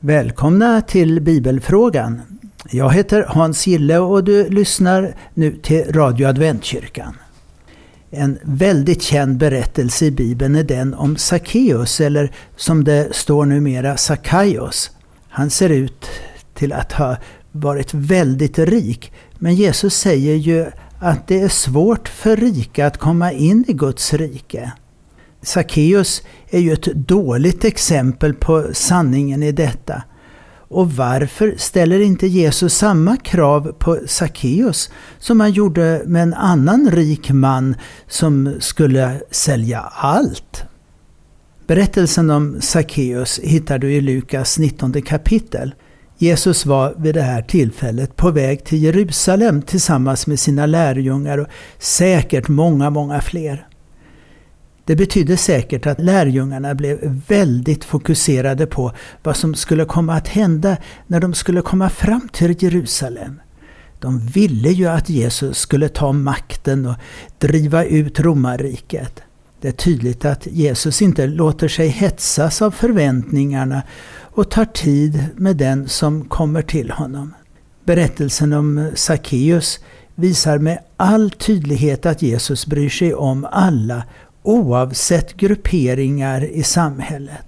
Välkomna till Bibelfrågan. Jag heter Hans Gille och du lyssnar nu till Radio Adventkyrkan. En väldigt känd berättelse i Bibeln är den om Sackeus, eller som det står numera Sackaios. Han ser ut till att ha varit väldigt rik, men Jesus säger ju att det är svårt för rika att komma in i Guds rike. Sackeus är ju ett dåligt exempel på sanningen i detta. Och varför ställer inte Jesus samma krav på Sackeus som han gjorde med en annan rik man som skulle sälja allt? Berättelsen om Sackeus hittar du i Lukas 19 kapitel. Jesus var vid det här tillfället på väg till Jerusalem tillsammans med sina lärjungar och säkert många, många fler. Det betydde säkert att lärjungarna blev väldigt fokuserade på vad som skulle komma att hända när de skulle komma fram till Jerusalem. De ville ju att Jesus skulle ta makten och driva ut romarriket. Det är tydligt att Jesus inte låter sig hetsas av förväntningarna och tar tid med den som kommer till honom. Berättelsen om Sackeus visar med all tydlighet att Jesus bryr sig om alla oavsett grupperingar i samhället.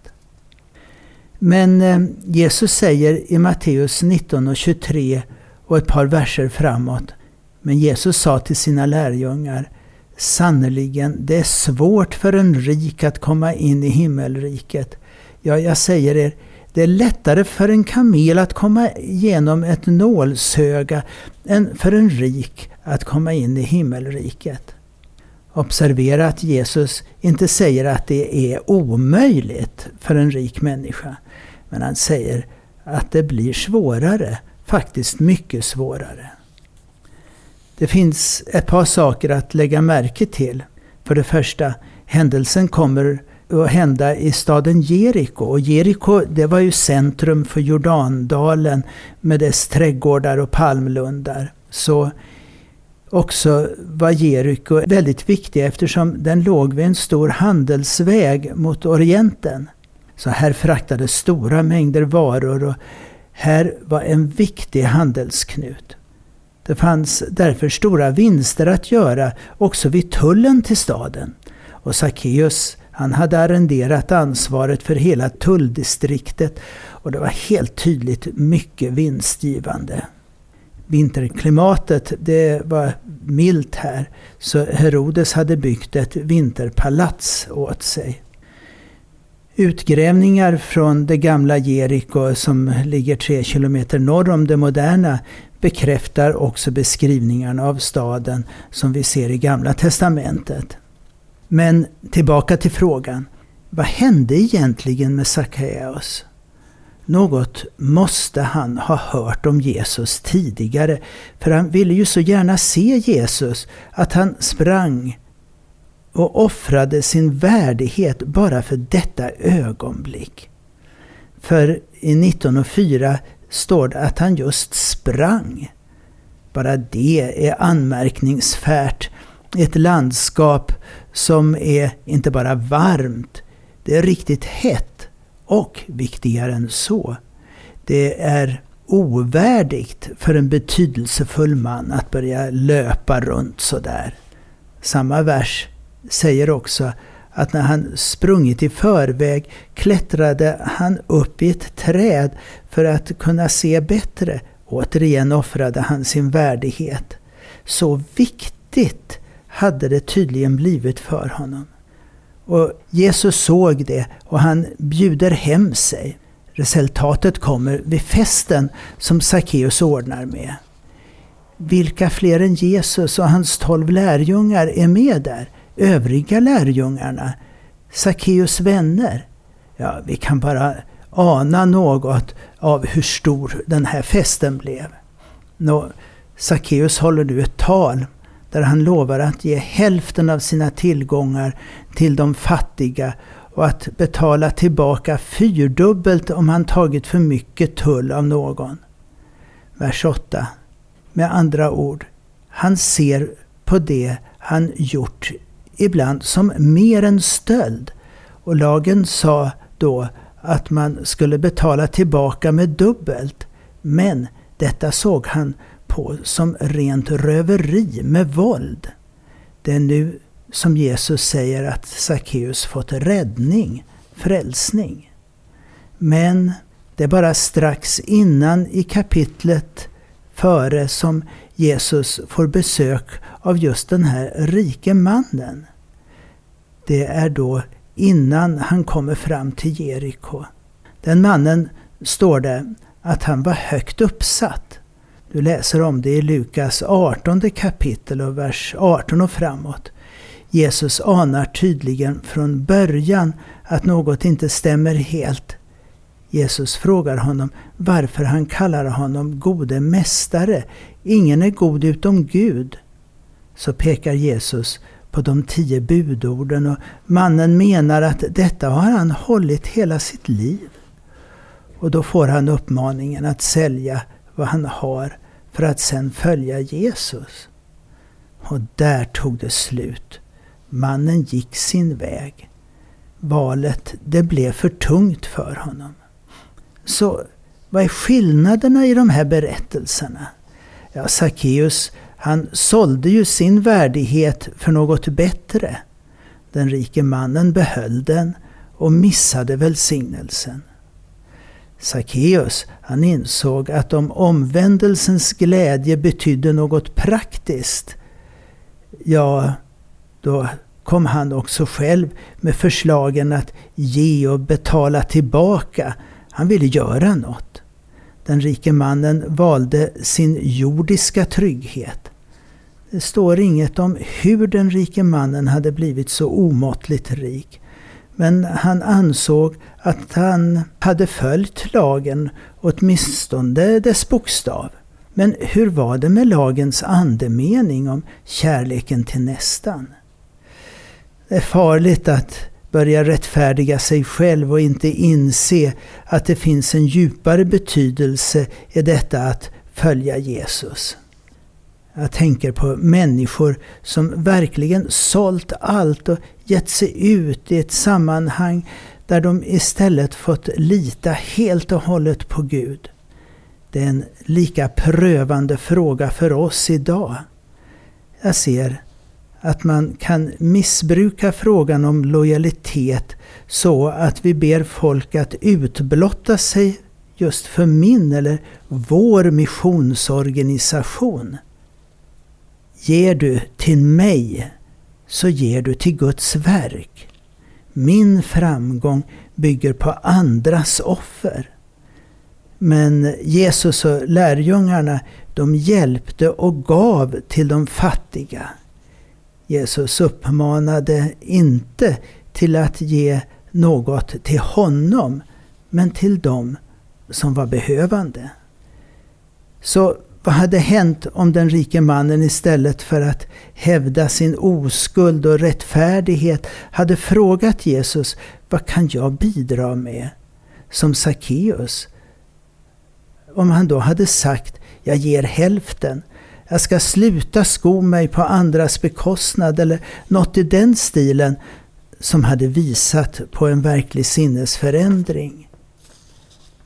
Men eh, Jesus säger i Matteus 19 och 23 och ett par verser framåt. Men Jesus sa till sina lärjungar Sannerligen, det är svårt för en rik att komma in i himmelriket. Ja, jag säger er, det är lättare för en kamel att komma igenom ett nålsöga än för en rik att komma in i himmelriket. Observera att Jesus inte säger att det är omöjligt för en rik människa. Men han säger att det blir svårare, faktiskt mycket svårare. Det finns ett par saker att lägga märke till. För det första, händelsen kommer att hända i staden Jeriko. Och Jeriko det var ju centrum för Jordandalen med dess trädgårdar och palmlundar. Så också var Jeriko väldigt viktig eftersom den låg vid en stor handelsväg mot Orienten. Så här fraktades stora mängder varor och här var en viktig handelsknut. Det fanns därför stora vinster att göra också vid tullen till staden. Och Sackeus han hade arrenderat ansvaret för hela tulldistriktet och det var helt tydligt mycket vinstgivande vinterklimatet det var milt här. Så Herodes hade byggt ett vinterpalats åt sig. Utgrävningar från det gamla Jeriko som ligger tre kilometer norr om det moderna bekräftar också beskrivningarna av staden som vi ser i Gamla Testamentet. Men tillbaka till frågan. Vad hände egentligen med Sackeus? Något måste han ha hört om Jesus tidigare, för han ville ju så gärna se Jesus att han sprang och offrade sin värdighet bara för detta ögonblick. För i 1904 står det att han just sprang. Bara det är anmärkningsvärt. Ett landskap som är inte bara varmt, det är riktigt hett och viktigare än så, det är ovärdigt för en betydelsefull man att börja löpa runt sådär. Samma vers säger också att när han sprungit i förväg klättrade han upp i ett träd för att kunna se bättre. Återigen offrade han sin värdighet. Så viktigt hade det tydligen blivit för honom. Och Jesus såg det och han bjuder hem sig. Resultatet kommer vid festen som Sackeus ordnar med. Vilka fler än Jesus och hans tolv lärjungar är med där? Övriga lärjungarna? Sackeus vänner? Ja, vi kan bara ana något av hur stor den här festen blev. Nå, Sackeus håller nu ett tal där han lovar att ge hälften av sina tillgångar till de fattiga och att betala tillbaka fyrdubbelt om han tagit för mycket tull av någon. Vers 8. Med andra ord, han ser på det han gjort ibland som mer än stöld. Och lagen sa då att man skulle betala tillbaka med dubbelt. Men detta såg han på som rent röveri med våld. Det är nu som Jesus säger att Sackeus fått räddning, frälsning. Men det är bara strax innan i kapitlet före som Jesus får besök av just den här rike mannen. Det är då innan han kommer fram till Jeriko. Den mannen står det att han var högt uppsatt. Du läser om det i Lukas 18 kapitel och vers 18 och framåt. Jesus anar tydligen från början att något inte stämmer helt. Jesus frågar honom varför han kallar honom gode mästare. Ingen är god utom Gud. Så pekar Jesus på de tio budorden och mannen menar att detta har han hållit hela sitt liv. Och då får han uppmaningen att sälja vad han har för att sen följa Jesus. Och där tog det slut. Mannen gick sin väg. Valet, det blev för tungt för honom. Så vad är skillnaderna i de här berättelserna? Ja, Sackeus, han sålde ju sin värdighet för något bättre. Den rike mannen behöll den och missade välsignelsen. Sackeus, han insåg att om omvändelsens glädje betydde något praktiskt, ja, då kom han också själv med förslagen att ge och betala tillbaka. Han ville göra något. Den rike mannen valde sin jordiska trygghet. Det står inget om hur den rike mannen hade blivit så omåttligt rik. Men han ansåg att han hade följt lagen, åtminstone dess bokstav. Men hur var det med lagens andemening om kärleken till nästan? Det är farligt att börja rättfärdiga sig själv och inte inse att det finns en djupare betydelse i detta att följa Jesus. Jag tänker på människor som verkligen sålt allt och gett sig ut i ett sammanhang där de istället fått lita helt och hållet på Gud. Det är en lika prövande fråga för oss idag. Jag ser att man kan missbruka frågan om lojalitet så att vi ber folk att utblotta sig just för min eller vår missionsorganisation. Ger du till mig så ger du till Guds verk. Min framgång bygger på andras offer. Men Jesus och lärjungarna de hjälpte och gav till de fattiga. Jesus uppmanade inte till att ge något till honom, men till dem som var behövande. Så vad hade hänt om den rike mannen istället för att hävda sin oskuld och rättfärdighet hade frågat Jesus, vad kan jag bidra med? Som Sackeus. Om han då hade sagt, jag ger hälften, jag ska sluta sko mig på andras bekostnad eller något i den stilen som hade visat på en verklig sinnesförändring.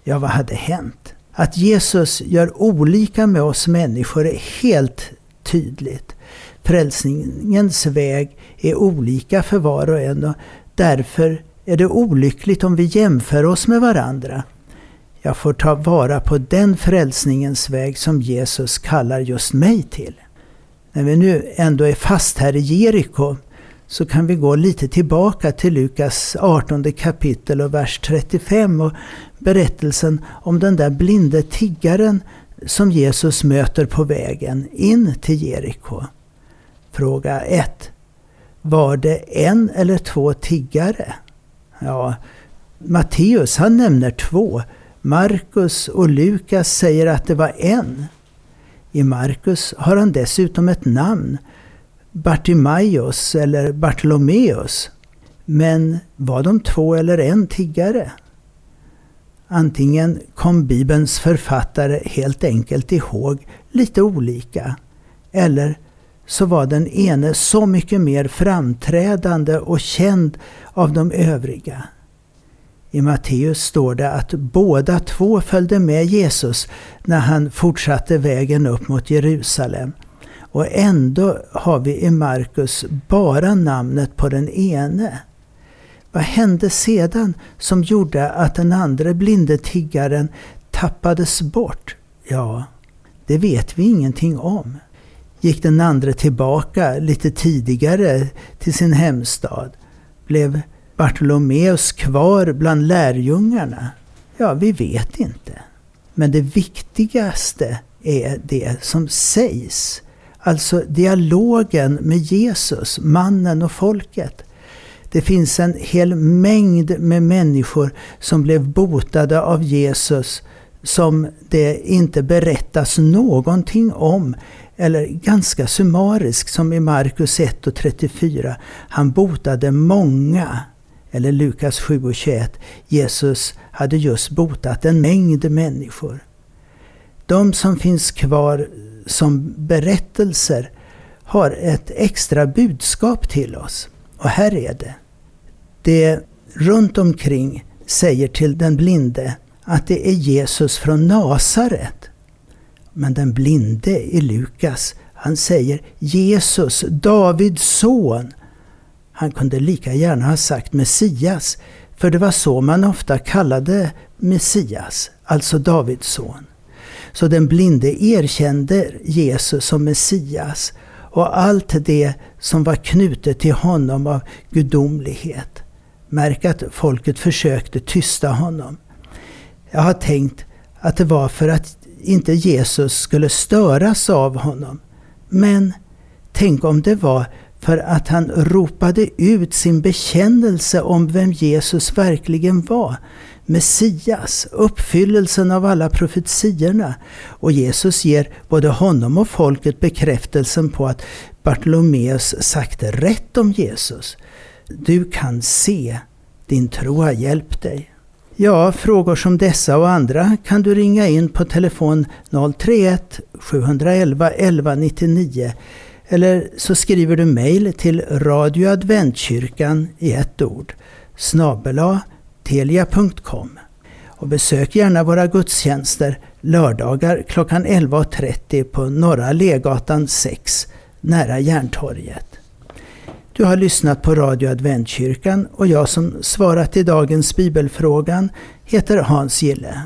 Ja, vad hade hänt? Att Jesus gör olika med oss människor är helt tydligt. Frälsningens väg är olika för var och en och därför är det olyckligt om vi jämför oss med varandra. Jag får ta vara på den frälsningens väg som Jesus kallar just mig till. När vi nu ändå är fast här i Jeriko så kan vi gå lite tillbaka till Lukas 18 kapitel och vers 35 och berättelsen om den där blinde tiggaren som Jesus möter på vägen in till Jeriko. Fråga 1. Var det en eller två tiggare? Ja, Matteus han nämner två. Markus och Lukas säger att det var en. I Markus har han dessutom ett namn, Bartimaios eller Bartolomeus. Men var de två eller en tiggare? Antingen kom Bibelns författare helt enkelt ihåg lite olika, eller så var den ene så mycket mer framträdande och känd av de övriga. I Matteus står det att båda två följde med Jesus när han fortsatte vägen upp mot Jerusalem. Och ändå har vi i Markus bara namnet på den ene. Vad hände sedan som gjorde att den andra blinde tiggaren tappades bort? Ja, det vet vi ingenting om. Gick den andra tillbaka lite tidigare till sin hemstad? Blev Bartolomeus kvar bland lärjungarna? Ja, vi vet inte. Men det viktigaste är det som sägs. Alltså dialogen med Jesus, mannen och folket. Det finns en hel mängd med människor som blev botade av Jesus som det inte berättas någonting om. Eller ganska summariskt som i Markus 1 och 34. Han botade många. Eller Lukas 7 och 21. Jesus hade just botat en mängd människor. De som finns kvar som berättelser har ett extra budskap till oss. Och här är det. Det runt omkring säger till den blinde att det är Jesus från Nasaret. Men den blinde i Lukas, han säger Jesus, Davids son. Han kunde lika gärna ha sagt Messias, för det var så man ofta kallade Messias, alltså Davids son. Så den blinde erkände Jesus som Messias och allt det som var knutet till honom av gudomlighet. Märk att folket försökte tysta honom. Jag har tänkt att det var för att inte Jesus skulle störas av honom. Men tänk om det var för att han ropade ut sin bekännelse om vem Jesus verkligen var. Messias, uppfyllelsen av alla profetiorna. Och Jesus ger både honom och folket bekräftelsen på att Bartolomeus sagt rätt om Jesus. Du kan se, din tro har hjälpt dig. Ja, frågor som dessa och andra kan du ringa in på telefon 031 711 1199 eller så skriver du mejl till radioadventkyrkan i ett ord snabela telia.com och besök gärna våra gudstjänster lördagar klockan 11.30 på Norra Legatan 6 nära Järntorget. Du har lyssnat på Radio Adventkyrkan och jag som svarat i dagens bibelfrågan heter Hans Gille.